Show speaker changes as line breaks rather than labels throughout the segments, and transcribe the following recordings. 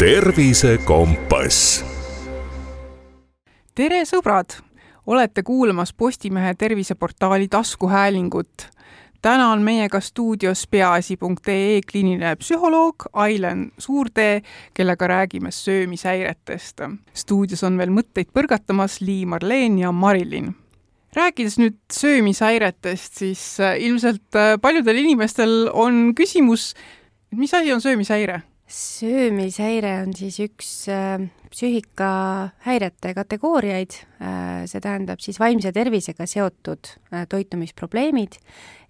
tervisekompass.
tere, sõbrad! olete kuulamas Postimehe terviseportaali taskuhäälingut. täna on meiega stuudios peaasi.ee kliiniline psühholoog Ailen Suurtee, kellega räägime söömishäiretest. stuudios on veel mõtteid põrgatamas Liin-Marleen ja Marilyn rääkides nüüd söömishäiretest, siis äh, ilmselt äh, paljudel inimestel on küsimus, et mis asi on söömishäire?
Söömishäire on siis üks äh, psüühikahäirete kategooriaid. Äh,, see tähendab siis vaimse tervisega seotud äh, toitumisprobleemid,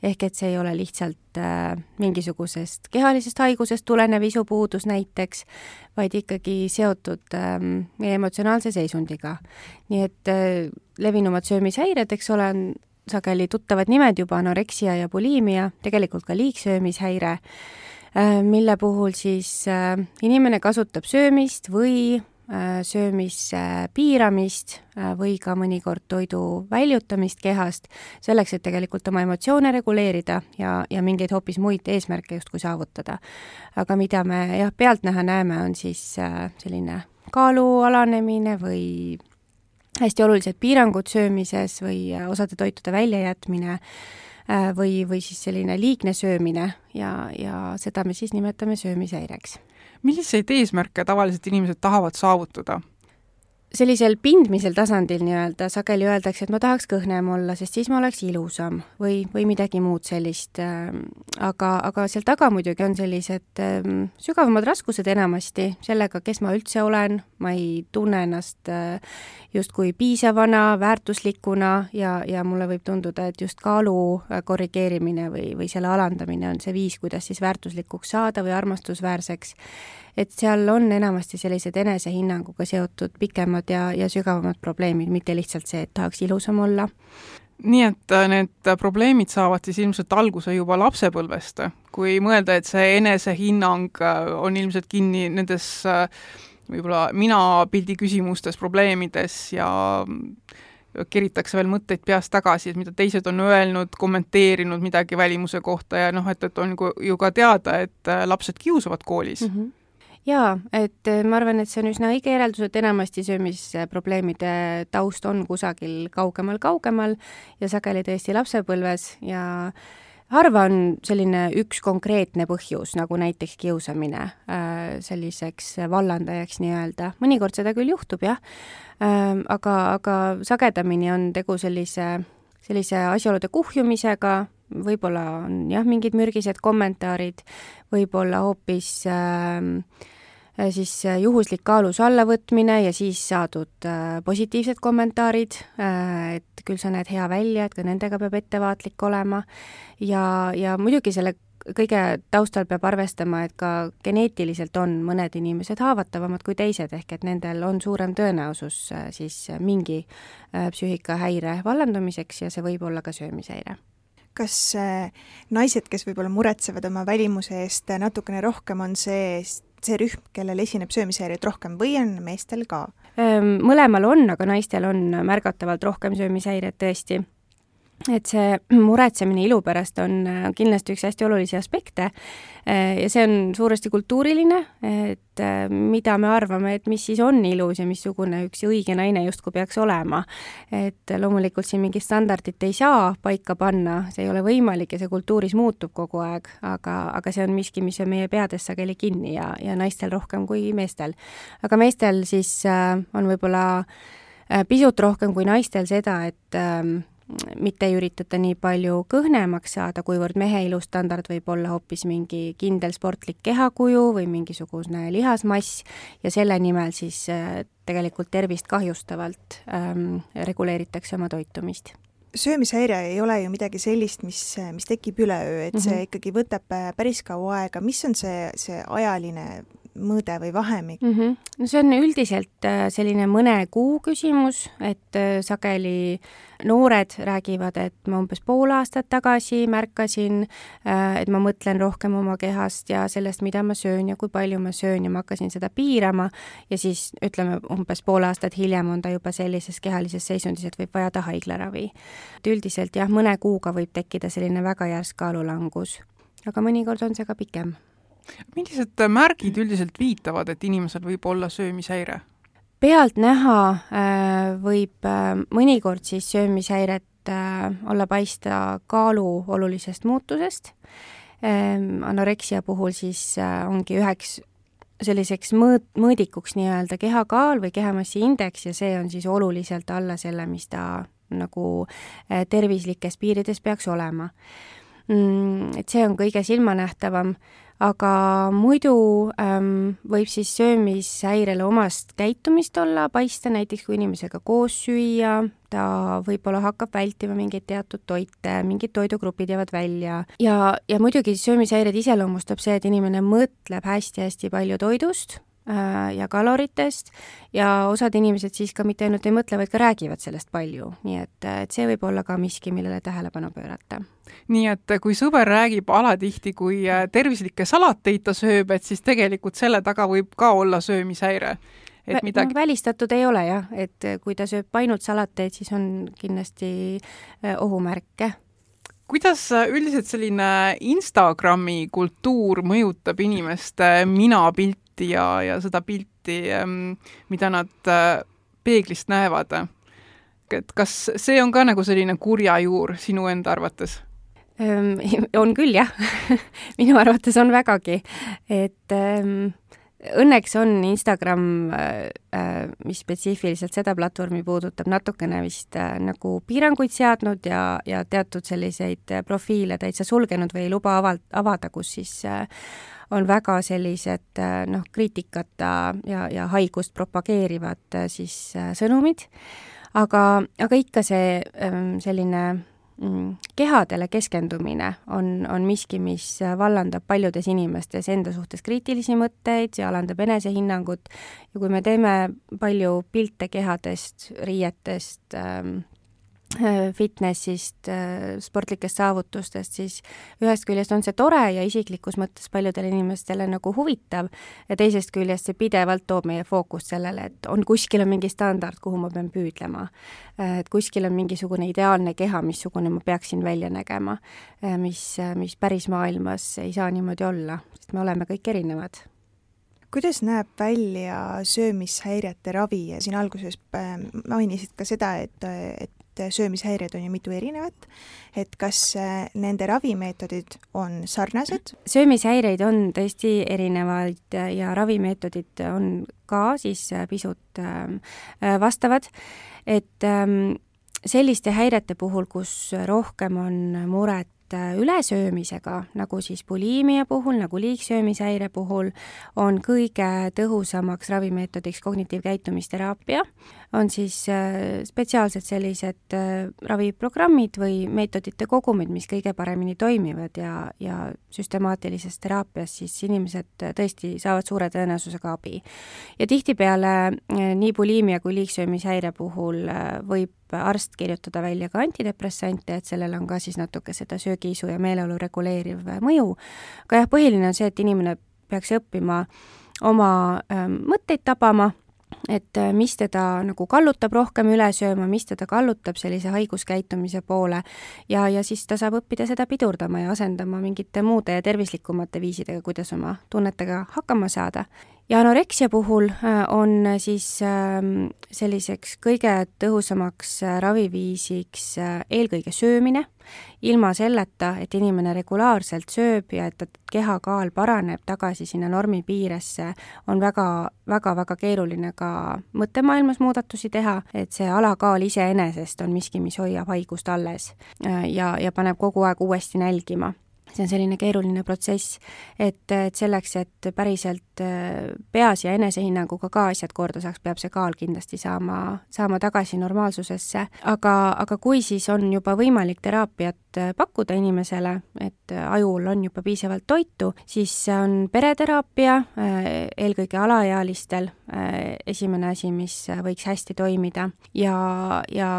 ehk et see ei ole lihtsalt mingisugusest kehalisest haigusest tulenev isupuudus näiteks, vaid ikkagi seotud äh, meie emotsionaalse seisundiga. nii et levinumad söömishäired, eks ole, on sageli tuttavad nimed juba, anoreksia ja buliimia, tegelikult ka liigsöömishäire mille puhul siis äh, inimene kasutab söömist või äh, söömise piiramist või ka mõnikord toidu väljutamist kehast, selleks, et tegelikult oma emotsioone reguleerida ja, ja mingeid hoopis muid eesmärke justkui saavutada. aga mida me jah, pealtnäha näeme, on siis selline kaalu alanemine või hästi olulised piirangud söömises või osade toitude väljajätmine Äh, või, või siis selline liigne söömine ja, ja seda me siis nimetame söömishäireks.
milliseid eesmärke tavaliselt inimesed tahavad saavutada?
Sellisel pindmisel tasandil nii-öelda sageli öeldakse, et ma tahaks kõhnem olla, sest siis ma oleks ilusam või, või midagi muud sellist. Ähm, aga, aga seal taga muidugi on sellised ähm, sügavamad raskused enamasti sellega, kes ma üldse olen, ma ei tunne ennast äh, justkui piisavana, väärtuslikuna ja, ja mulle võib tunduda, et just kaalu äh, korrigeerimine või, või selle alandamine on see viis, kuidas siis väärtuslikuks saada või armastusväärseks et seal on enamasti sellised enesehinnanguga seotud pikemad ja, ja sügavamad probleemid, mitte lihtsalt see, et tahaks ilusam olla.
nii et äh, need probleemid saavad siis ilmselt alguse juba lapsepõlvest, kui mõelda, et see enesehinnang äh, on ilmselt kinni nendes äh, võib-olla minapildi küsimustes, probleemides ja keritakse veel mõtteid peast tagasi, et mida teised on öelnud, kommenteerinud midagi välimuse kohta ja noh, et, et on ju ka teada, et lapsed kiusavad koolis mm. -hmm
jaa, et äh, ma arvan, et see on üsna õige järeldus, et enamasti söömisprobleemide taust on kusagil kaugemal-kaugemal ja sageli tõesti lapsepõlves ja harva on selline üks konkreetne põhjus, nagu näiteks kiusamine, äh, selliseks vallandajaks nii-öelda. mõnikord seda küll juhtub, jah, ähm, aga, aga sagedamini on tegu sellise, sellise asjaolude kuhjumisega, võib-olla on jah, mingid mürgised kommentaarid, võib-olla hoopis äh, siis äh, juhuslik kaalus allavõtmine ja siis saadud äh, positiivsed kommentaarid äh,, et küll sa näed hea välja, et ka nendega peab ettevaatlik olema. Ja, ja muidugi selle kõige taustal peab arvestama, et ka geneetiliselt on mõned inimesed haavatavamad kui teised, ehk et nendel on suurem tõenäosus äh, siis mingi äh, psüühikahäire vallandumiseks ja see võib olla ka söömishäire
kas äh, naised, kes võib-olla muretsevad oma välimuse eest natukene rohkem, on see see rühm, kellel esineb söömishäireid rohkem või on meestel ka?
Mõlemal on, aga naistel on märgatavalt rohkem söömishäired tõesti et see muretsemine ilu pärast on äh, kindlasti üks hästi olulisi aspekte äh, ja see on suuresti kultuuriline, et äh, mida me arvame, et mis siis on ilus ja missugune üks õige naine justkui peaks olema. et loomulikult siin mingit standardit ei saa paika panna, see ei ole võimalik ja see kultuuris muutub kogu aeg, aga, aga see on miski, mis on meie peades sageli kinni ja, ja naistel rohkem kui meestel. aga meestel siis on võib-olla pisut rohkem kui naistel seda, et ähm, mitte ei üritata nii palju kõhnemaks saada, kuivõrd mehe ilustandard võib olla hoopis mingi kindel sportlik kehakuju või mingisugune lihasmass ja selle nimel siis äh, tegelikult tervist kahjustavalt ähm, reguleeritakse oma toitumist
söömishäire ei ole ju midagi sellist, mis, mis tekib üleöö, et see mm -hmm. ikkagi võtab äh, päris kaua aega, mis on see, see ajaline mõõde või vahemik
mm? -hmm. no see on üldiselt äh, selline mõne kuu küsimus, et äh, sageli noored räägivad, et ma umbes pool aastat tagasi märkasin, äh, et ma mõtlen rohkem oma kehast ja sellest, mida ma söön ja kui palju ma söön ja ma hakkasin seda piirama ja siis ütleme, umbes pool aastat hiljem on ta juba sellises kehalises seisundis, et võib vajada haiglaravi. et üldiselt jah, mõne kuuga võib tekkida selline väga järsk kaalulangus, aga mõnikord on see ka pikem
millised märgid üldiselt viitavad, et inimesel võib olla söömishäire?
pealtnäha äh, võib äh, mõnikord siis söömishäiret äh, olla paista kaalu olulisest muutusest. Ähm, anoreksia puhul siis ongi üheks selliseks mõõt, mõõdikuks nii-öelda kehakaal või kehamassi indeks ja see on siis oluliselt alla selle, mis ta nagu tervislikes piirides peaks olema. Mm, et see on kõige silmanähtavam aga muidu ähm, võib siis söömishäirele omast käitumist olla paista, näiteks kui inimesega koos süüa, ta võib-olla hakkab vältima mingeid teatud toite, mingid toidugrupid jäävad välja. Ja, ja muidugi söömishäired iseloomustab see, et inimene mõtleb hästi-hästi palju toidust ja kaloritest. Ja osad inimesed siis ka mitte ainult ei mõtle, vaid ka räägivad sellest palju, nii et, et see võib olla ka miski, millele tähelepanu pöörata.
nii et kui sõber räägib alatihti, kui äh, tervislikke salateid ta sööb, et siis tegelikult selle taga võib ka olla söömishäire?
et midagi no, välistatud ei ole jah, et kui ta sööb ainult salateid, siis on kindlasti äh, ohumärke.
Kuidas üldiselt selline Instagrami kultuur mõjutab inimeste minapilti pilti ja, ja seda pilti, mida nad äh, peeglist näevad. et kas see on ka nagu selline kurja juur sinu enda arvates?
on küll jah minu arvates on vägagi, et ähm, õnneks on Instagram äh,, mis spetsiifiliselt seda platvormi puudutab, natukene vist äh, nagu piiranguid seadnud ja, ja teatud selliseid profiile täitsa sulgenud või ei luba aval-, avada, kus siis äh, on väga sellised äh, noh, kriitikata ja, ja haigust propageerivad äh, siis äh, sõnumid, aga, aga ikka see ähm, selline mm, kehadele keskendumine on, on miski, mis vallandab paljudes inimestes enda suhtes kriitilisi mõtteid, see alandab enesehinnangut. Ja kui me teeme palju pilte kehadest, riietest ähm,, Äh, fitnessist, äh, sportlikest saavutustest, siis ühest küljest on see tore ja isiklikus mõttes paljudele inimestele nagu huvitav ja teisest küljest see pidevalt toob meie fookust sellele, et on kuskil on mingi standard, kuhu ma pean püüdlema. Äh, et kuskil on mingisugune ideaalne keha, missugune ma peaksin välja nägema, mis, mis päris maailmas ei saa niimoodi olla, sest me oleme kõik erinevad
kuidas näeb välja söömishäirete ravi ja siin alguses mainisid ka seda, et, et et söömishäired on ju mitu erinevat, et kas äh, nende ravimeetodid on sarnased?
söömishäireid on tõesti erinevaid ja ravimeetodid on ka siis äh, pisut äh, vastavad, et ähm, selliste häirete puhul, kus rohkem on muret et äh, ülesöömisega, nagu siis buliimia puhul, nagu liigsöömishäire puhul, on kõige tõhusamaks ravimeetodiks kognitiivkäitumisteraapia, on siis äh, spetsiaalsed sellised äh, raviprogrammid või meetodite kogumid, mis kõige paremini toimivad ja, ja süstemaatilises teraapias siis inimesed tõesti saavad suure tõenäosusega abi. ja tihtipeale nii buliimia kui liigsöömishäire puhul võib arst kirjutada välja ka antidepressante, et sellel on ka siis natuke seda söögiisu ja meeleolu reguleeriv mõju. aga jah, põhiline on see, et inimene peaks õppima oma ähm, mõtteid tabama, et äh, mis teda nagu kallutab rohkem üle sööma, mis teda kallutab sellise haiguskäitumise poole. Ja, ja siis ta saab õppida seda pidurdama ja asendama mingite muude tervislikumate viisidega, kuidas oma tunnetega hakkama saada ja anoreksia puhul äh, on äh, siis ähm, selliseks kõige tõhusamaks äh, raviviisiks eelkõige söömine, ilma selleta, et inimene regulaarselt sööb ja et kehakaal paraneb tagasi sinna normi piiresse, on väga, väga, väga keeruline ka mõttemaailmas muudatusi teha, et see alakaal iseenesest on miski, mis hoiab haigust alles ja, ja paneb kogu aeg uuesti nälgima see on selline keeruline protsess, et, et selleks, et päriselt äh, peas ja enesehinnanguga ka asjad korda saaks, peab see kaal kindlasti saama, saama tagasi normaalsusesse. aga, aga kui siis on juba võimalik teraapiat pakkuda inimesele, et äh, ajul on juba piisavalt toitu, siis on pereteraapia, eelkõige alaealistel, esimene asi, mis võiks hästi toimida ja, ja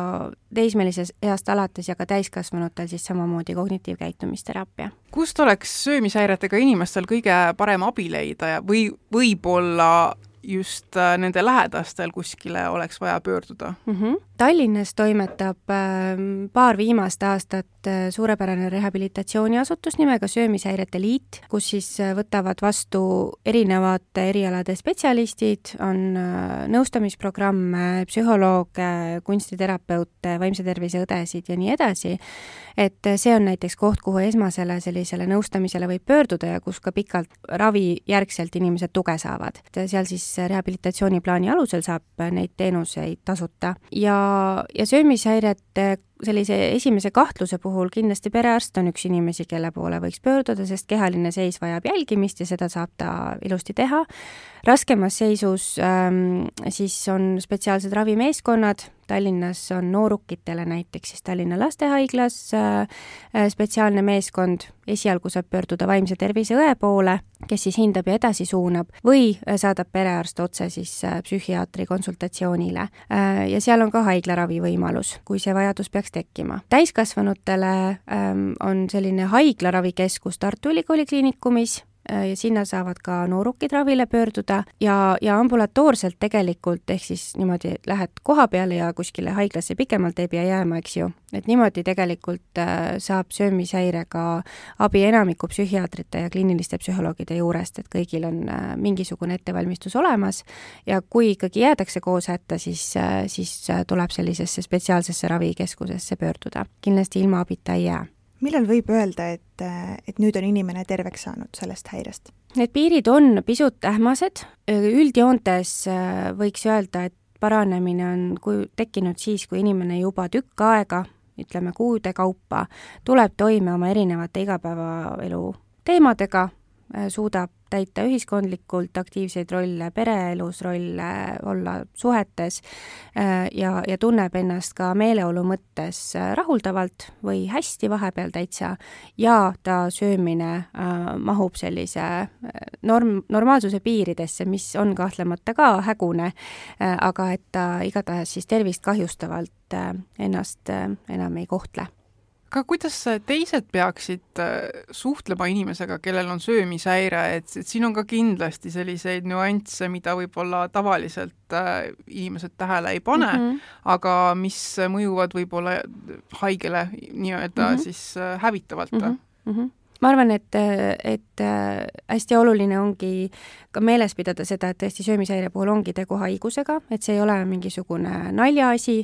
teismelisest east alates ja ka täiskasvanutel siis samamoodi kognitiivkäitumisteraapia
kust oleks söömishäiretega inimestel kõige parem abi leida ja või võib-olla just äh, nende lähedastel kuskile oleks vaja pöörduda
mm? -hmm. Tallinnas toimetab ähm, paar viimast aastat äh, suurepärane rehabilitatsiooniasutus nimega Söömishäirete Liit, kus siis äh, võtavad vastu erinevate erialade spetsialistid, on äh, nõustamisprogramme, psühholooge, kunstiterapeute, vaimse tervise õdesid ja nii edasi, et see on näiteks koht, kuhu esmasele sellisele nõustamisele võib pöörduda ja kus ka pikalt ravijärgselt inimesed tuge saavad. seal siis rehabilitatsiooniplaani alusel saab neid teenuseid tasuta ja ja söömishäirete sellise esimese kahtluse puhul kindlasti perearst on üks inimesi, kelle poole võiks pöörduda, sest kehaline seis vajab jälgimist ja seda saab ta ilusti teha. raskemas seisus ähm, siis on spetsiaalsed ravimeeskonnad, Tallinnas on noorukitele näiteks siis Tallinna Lastehaiglas äh, spetsiaalne meeskond, esialgu saab pöörduda vaimse tervise õe poole, kes siis hindab ja edasi suunab, või äh, saadab perearst otse siis äh, psühhiaatri konsultatsioonile äh,. Ja seal on ka haiglaravi võimalus, kui see vajadus peaks peaks tekkima. täiskasvanutele ähm, on selline haiglaravikeskus Tartu Ülikooli Kliinikumis ja sinna saavad ka noorukid ravile pöörduda ja, ja ambulatoorselt tegelikult, ehk siis niimoodi lähed koha peale ja kuskile haiglasse pikemalt ei pea jääma, eks ju, et niimoodi tegelikult äh, saab söömishäirega abi enamiku psühhiaatrite ja kliiniliste psühholoogide juurest, et kõigil on äh, mingisugune ettevalmistus olemas. Ja kui ikkagi jäädakse koos hätta, siis, äh, siis tuleb sellisesse spetsiaalsesse ravikeskusesse pöörduda. kindlasti ilma abita ei jää
millal võib öelda, et, et nüüd on inimene terveks saanud sellest häirest?
Need piirid on pisut ähmased, üldjoontes võiks öelda, et paranemine on kui tekkinud siis, kui inimene juba tükk aega ütleme kuude kaupa, tuleb toime oma erinevate igapäevaelu teemadega, äh, suudab täita ühiskondlikult aktiivseid rolle, pereelus rolle, olla suhetes äh, ja, ja tunneb ennast ka meeleolu mõttes äh, rahuldavalt või hästi vahepeal täitsa ja ta söömine äh, mahub sellise norm, normaalsuse piiridesse, mis on kahtlemata ka hägune äh,, aga et ta igatahes siis tervist kahjustavalt äh, ennast äh, enam ei kohtle
aga kuidas teised peaksid äh, suhtlema inimesega, kellel on söömishäire, et, et siin on ka kindlasti selliseid nüansse, mida võib-olla tavaliselt äh, inimesed tähele ei pane mm, -hmm. aga mis mõjuvad võib-olla haigele nii-öelda mm -hmm. siis äh, hävitavalt mm. -hmm
ma arvan, et, et hästi oluline ongi ka meeles pidada seda, et tõesti söömishäire puhul ongi tegu haigusega, et see ei ole mingisugune naljaasi,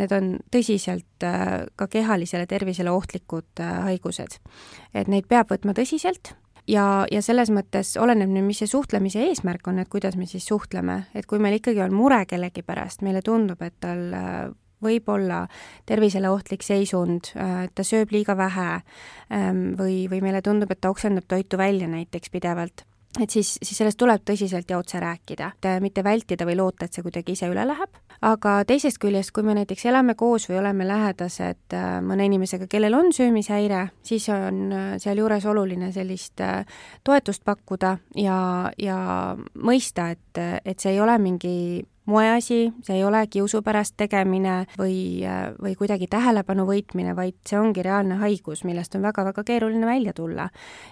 need on tõsiselt ka kehalisele tervisele ohtlikud haigused. et neid peab võtma tõsiselt ja, ja selles mõttes oleneb nüüd, mis see suhtlemise eesmärk on, et kuidas me siis suhtleme, et kui meil ikkagi on mure kellegi pärast, meile tundub, et tal võib olla tervisele ohtlik seisund, äh, ta sööb liiga vähe ähm, või, või meile tundub, et ta oksendab toitu välja näiteks pidevalt et siis, siis sellest tuleb tõsiselt ja otse rääkida, mitte vältida või loota, et see kuidagi ise üle läheb. aga teisest küljest, kui me näiteks elame koos või oleme lähedased äh, mõne inimesega, kellel on söömishäire, siis on äh, sealjuures oluline sellist toetust pakkuda ja, ja mõista, et, et see ei ole mingi moeasi, see ei ole kiusu pärast tegemine või, või kuidagi tähelepanu võitmine, vaid see ongi reaalne haigus, millest on väga-väga keeruline välja tulla.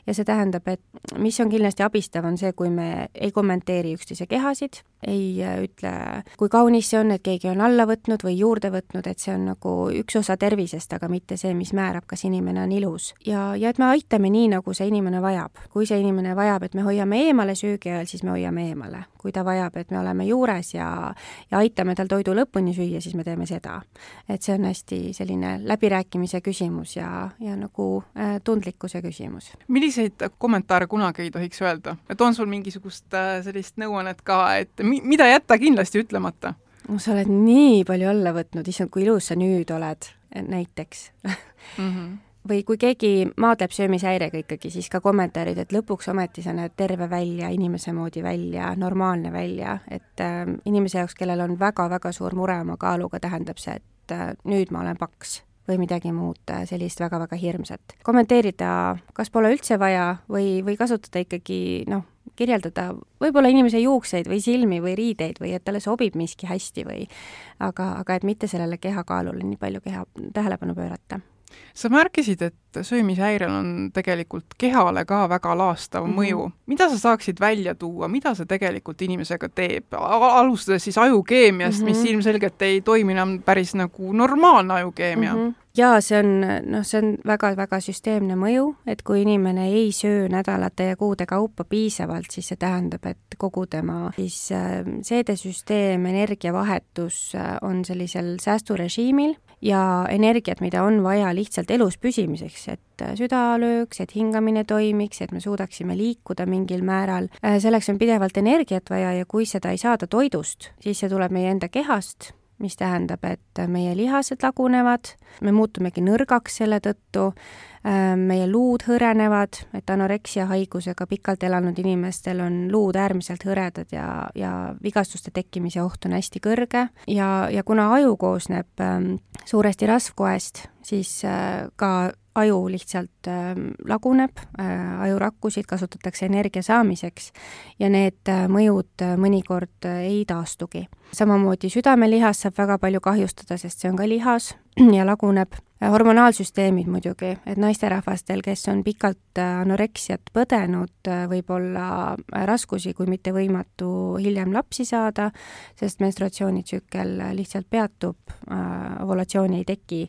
ja see tähendab, et mis on kindlasti abistav, on see, kui me ei kommenteeri üksteise kehasid, ei ütle, kui kaunis see on, et keegi on alla võtnud või juurde võtnud, et see on nagu üks osa tervisest, aga mitte see, mis määrab, kas inimene on ilus. ja, ja et me aitame nii, nagu see inimene vajab. kui see inimene vajab, et me hoiame eemale söögi ajal, siis me hoiame eemale. Kui ta vajab, et me oleme juures ja ja aitame tal toidu lõpuni süüa, siis me teeme seda. et see on hästi selline läbirääkimise küsimus ja, ja nagu äh, tundlikkuse küsimus.
milliseid kommentaare kunagi ei tohiks öelda? et on sul mingisugust äh, sellist nõuannet ka, et mi-, mida jätta kindlasti ütlemata?
no sa oled nii palju alla võtnud, issand, kui ilus sa nüüd oled, näiteks mm. -hmm või kui keegi maadleb söömishäirega ikkagi, siis ka kommentaarid, et lõpuks ometi sa näed terve välja, inimese moodi välja, normaalne välja, et äh, inimese jaoks, kellel on väga-väga suur mure oma kaaluga, tähendab see, et äh, nüüd ma olen paks või midagi muud äh, sellist väga-väga hirmsat. kommenteerida, kas pole üldse vaja või, või kasutada ikkagi noh, kirjeldada võib-olla inimese juukseid või silmi või riideid või et talle sobib miski hästi või aga, aga et mitte sellele kehakaalule nii palju keha, tähelepanu pöörata
sa märkisid, et söömishäirel on tegelikult kehale ka väga laastav mm -hmm. mõju. mida sa saaksid välja tuua, mida see tegelikult inimesega teeb, alustades siis ajukeemiast mm, -hmm. mis mhm. ilmselgelt ei toimi enam päris nagu normaalne ajukeemia mm? -hmm
jaa, see on, noh, see on väga-väga süsteemne mõju, et kui inimene ei söö nädalate ja kuude kaupa piisavalt, siis see tähendab, et kogu tema siis äh, seedesüsteem, energiavahetus äh, on sellisel säästurežiimil ja energiat, mida on vaja lihtsalt elus püsimiseks, et äh, süda lööks, et hingamine toimiks, et me suudaksime liikuda mingil määral, äh, selleks on pidevalt energiat vaja ja kui seda ei saada toidust, siis see tuleb meie enda kehast, mis tähendab, et meie lihased lagunevad, me muutumegi nõrgaks selle tõttu, Äh, meie luud hõrenevad, et anoreksia haigusega pikalt elanud inimestel on luud äärmiselt hõredad ja, ja vigastuste tekkimise oht on hästi kõrge. Ja, ja kuna aju koosneb ähm, suuresti rasvkoest, siis äh, ka aju lihtsalt äh, laguneb äh,, ajurakkusid kasutatakse energia saamiseks ja need mõjud mõnikord ei taastugi. Samamoodi südamelihas saab väga palju kahjustada, sest see on ka lihas ja laguneb hormonaalsüsteemid muidugi, et naisterahvastel, kes on pikalt äh, anoreksiat põdenud, äh, võib olla äh, raskusi, kui mitte võimatu hiljem lapsi saada, sest menstruatsioonitsükkel lihtsalt peatub, ovulatsiooni ei teki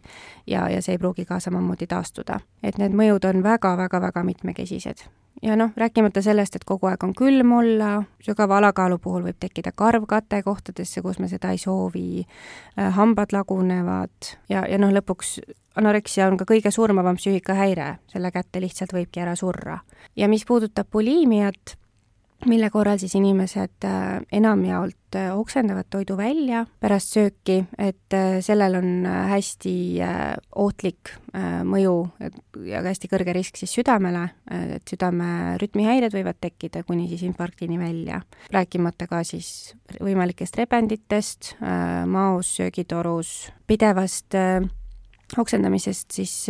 ja, ja see ei pruugi ka samamoodi taastuda. et need mõjud on väga-väga-väga mitmekesised ja noh, rääkimata sellest, et kogu aeg on külm olla, sügava alakaalu puhul võib tekkida karvkate kohtadesse, kus me seda ei soovi, äh, hambad lagunevad ja, ja noh, lõpuks anoreksia on ka kõige surmavam psüühikahäire, selle kätte lihtsalt võibki ära surra. ja mis puudutab buliimiat, mille korral siis inimesed äh, enamjaolt äh, oksendavad toidu välja pärast sööki, et äh, sellel on hästi ohtlik mõju ja hästi kõrge risk siis südamele, et südame rütmihäired võivad tekkida kuni siis infarktini välja. rääkimata ka siis võimalikest rebenditest, maos, söögitorus, pidevast oksendamisest, siis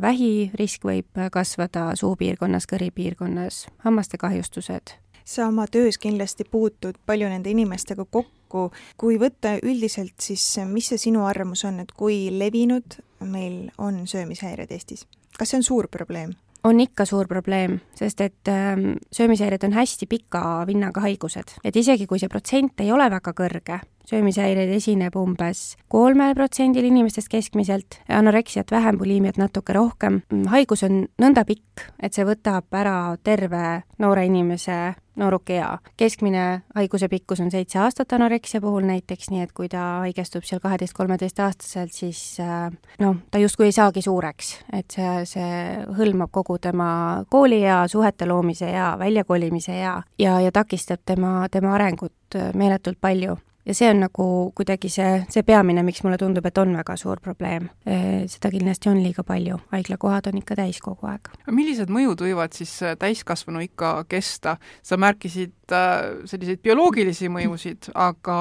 vähirisk võib kasvada suupiirkonnas, kõripiirkonnas, hammaste kahjustused
sa oma töös kindlasti puutud palju nende inimestega kokku, kui võtta üldiselt, siis mis see sinu arvamus on, et kui levinud meil on söömishäired Eestis? kas see on suur probleem?
on ikka suur probleem, sest et äh, söömishäired on hästi pika vinnaga haigused, et isegi kui see protsent ei ole väga kõrge, söömishäireid esineb umbes kolmel protsendil inimestest keskmiselt, anoreksiat vähem, buliimiat natuke rohkem. haigus on nõnda pikk, et see võtab ära terve noore inimese noorukea. keskmine haiguse pikkus on seitse aastat anoreksia puhul näiteks, nii et kui ta haigestub seal kaheteist-kolmeteistaastaselt, siis äh, noh, ta justkui ei saagi suureks, et see, see hõlmab kogu tema kooliea, suhete loomise ea, väljakolimise ea ja, ja takistab tema, tema arengut meeletult palju ja see on nagu kuidagi see, see peamine, miks mulle tundub, et on väga suur probleem. seda kindlasti on liiga palju, haiglakohad on ikka täis kogu aeg.
millised mõjud võivad siis äh, täiskasvanu ikka kesta? sa märkisid äh, selliseid bioloogilisi mõjusid, aga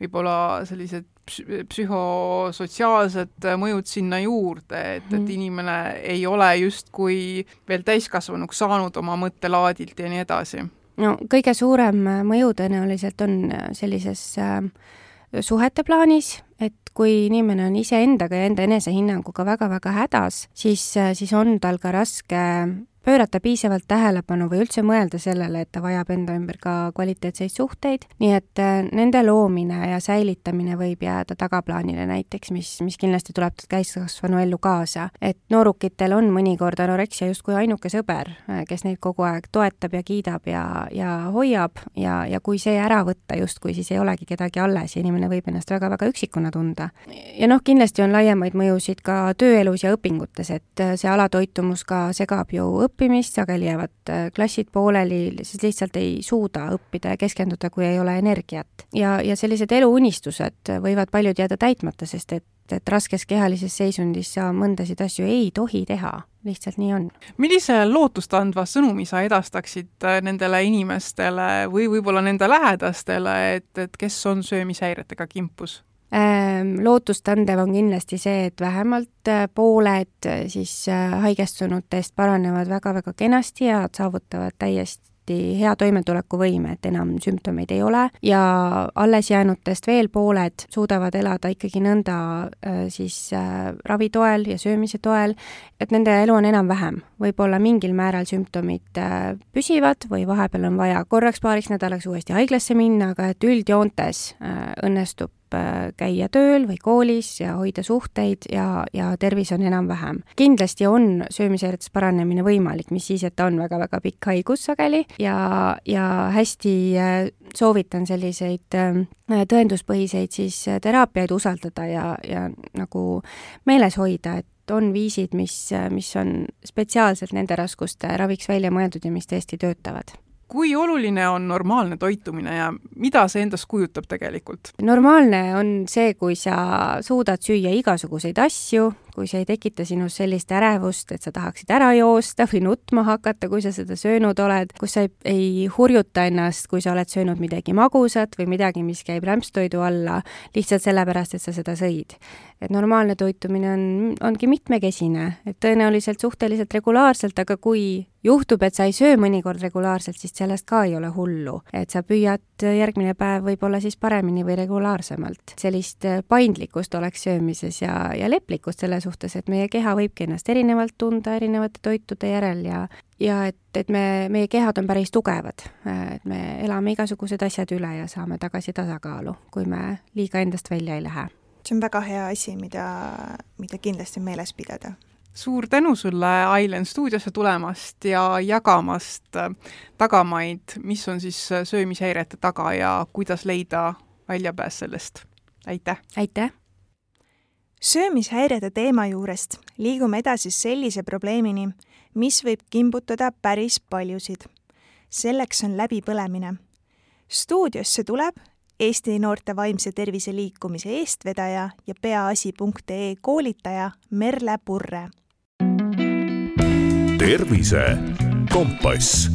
võib-olla sellised psühhosotsiaalsed mõjud sinna juurde, et, et mhm. inimene ei ole justkui veel täiskasvanuks saanud oma mõttelaadilt ja nii edasi
no kõige suurem äh, mõju tõenäoliselt on äh, sellises äh, suhete plaanis, et kui inimene on iseendaga ja enda enesehinnanguga väga-väga hädas, siis, siis on tal ka raske pöörata piisavalt tähelepanu või üldse mõelda sellele, et ta vajab enda ümber ka kvaliteetseid suhteid, nii et äh, nende loomine ja säilitamine võib jääda tagaplaanile näiteks, mis, mis kindlasti tuleb täiskasvanu ellu kaasa. et noorukitel on mõnikord anoreksia justkui ainuke sõber, äh, kes neid kogu aeg toetab ja kiidab ja, ja hoiab ja, ja kui see ära võtta justkui, siis ei olegi kedagi alles ja inimene võib ennast väga-väga üksikuna tunda. ja noh, kindlasti on laiemaid mõjusid ka tööelus ja õpingutes, et äh, see alatoitumus ka segab ju õppimist, õppimist, sageli jäävad äh, klassid pooleli, siis lihtsalt ei suuda õppida ja keskenduda, kui ei ole energiat. ja, ja sellised eluunistused võivad paljud jääda täitmata, sest et, et raskes kehalises seisundis sa mõndasid asju ei tohi teha, lihtsalt nii on.
millise lootustandva sõnumi sa edastaksid äh, nendele inimestele või võib-olla nende lähedastele, et, et kes on söömishäiretega kimpus?
Ehm, lootustandev on kindlasti see, et vähemalt äh, pooled äh, siis äh, haigestunutest paranevad väga-väga kenasti ja saavutavad täiesti hea toimetulekuvõime, et enam sümptomeid ei ole ja alles jäänutest veel pooled suudavad elada ikkagi nõnda siis ravi toel ja söömise toel, et nende elu on enam-vähem. võib-olla mingil määral sümptomid püsivad või vahepeal on vaja korraks-paariks nädalaks uuesti haiglasse minna, aga et üldjoontes õnnestub Äh, käia tööl või koolis ja hoida suhteid ja, ja tervis on enam-vähem. kindlasti on söömishäiretes paranemine võimalik, mis siis, et ta on väga-väga pikk haigus sageli ja, ja hästi äh, soovitan selliseid äh, tõenduspõhiseid siis teraapiaid usaldada ja, ja nagu meeles hoida, et on viisid, mis, mis on spetsiaalselt nende raskuste raviks välja mõeldud ja mis tõesti töötavad
kui oluline on normaalne toitumine ja mida see endast kujutab tegelikult?
normaalne on see, kui sa suudad süüa igasuguseid asju, kui see ei tekita sinus sellist ärevust, et sa tahaksid ära joosta või nutma hakata, kui sa seda söönud oled, kus sa ei, ei hurjuta ennast, kui sa oled söönud midagi magusat või midagi, mis käib rämpstoidu alla, lihtsalt sellepärast, et sa seda sõid. et normaalne toitumine on, ongi mitmekesine, et tõenäoliselt suhteliselt regulaarselt, aga kui juhtub, et sa ei söö mõnikord regulaarselt, siis sellest ka ei ole hullu. et sa püüad järgmine päev võib-olla siis paremini või regulaarsemalt. sellist paindlikkust oleks söömises ja, ja leplikkust selles suhtes, et meie keha võibki ennast erinevalt tunda erinevate toitude järel ja ja et, et me, meie kehad on päris tugevad, et me elame igasugused asjad üle ja saame tagasi tasakaalu, kui me liiga endast välja ei lähe.
see on väga hea asi, mida, mida kindlasti meeles pidada
suur tänu sulle, Ailen, stuudiosse tulemast ja jagamast tagamaid, mis on siis söömishäirete taga ja kuidas leida väljapääs sellest. aitäh!
aitäh!
Söömishäirede teema juurest liigume edasi sellise probleemini, mis võib kimbutada päris paljusid. selleks on läbipõlemine. stuudiosse tuleb Eesti noorte vaimse tervise liikumise eestvedaja ja peaasi.ee koolitaja Merle Purre.
tervise kompass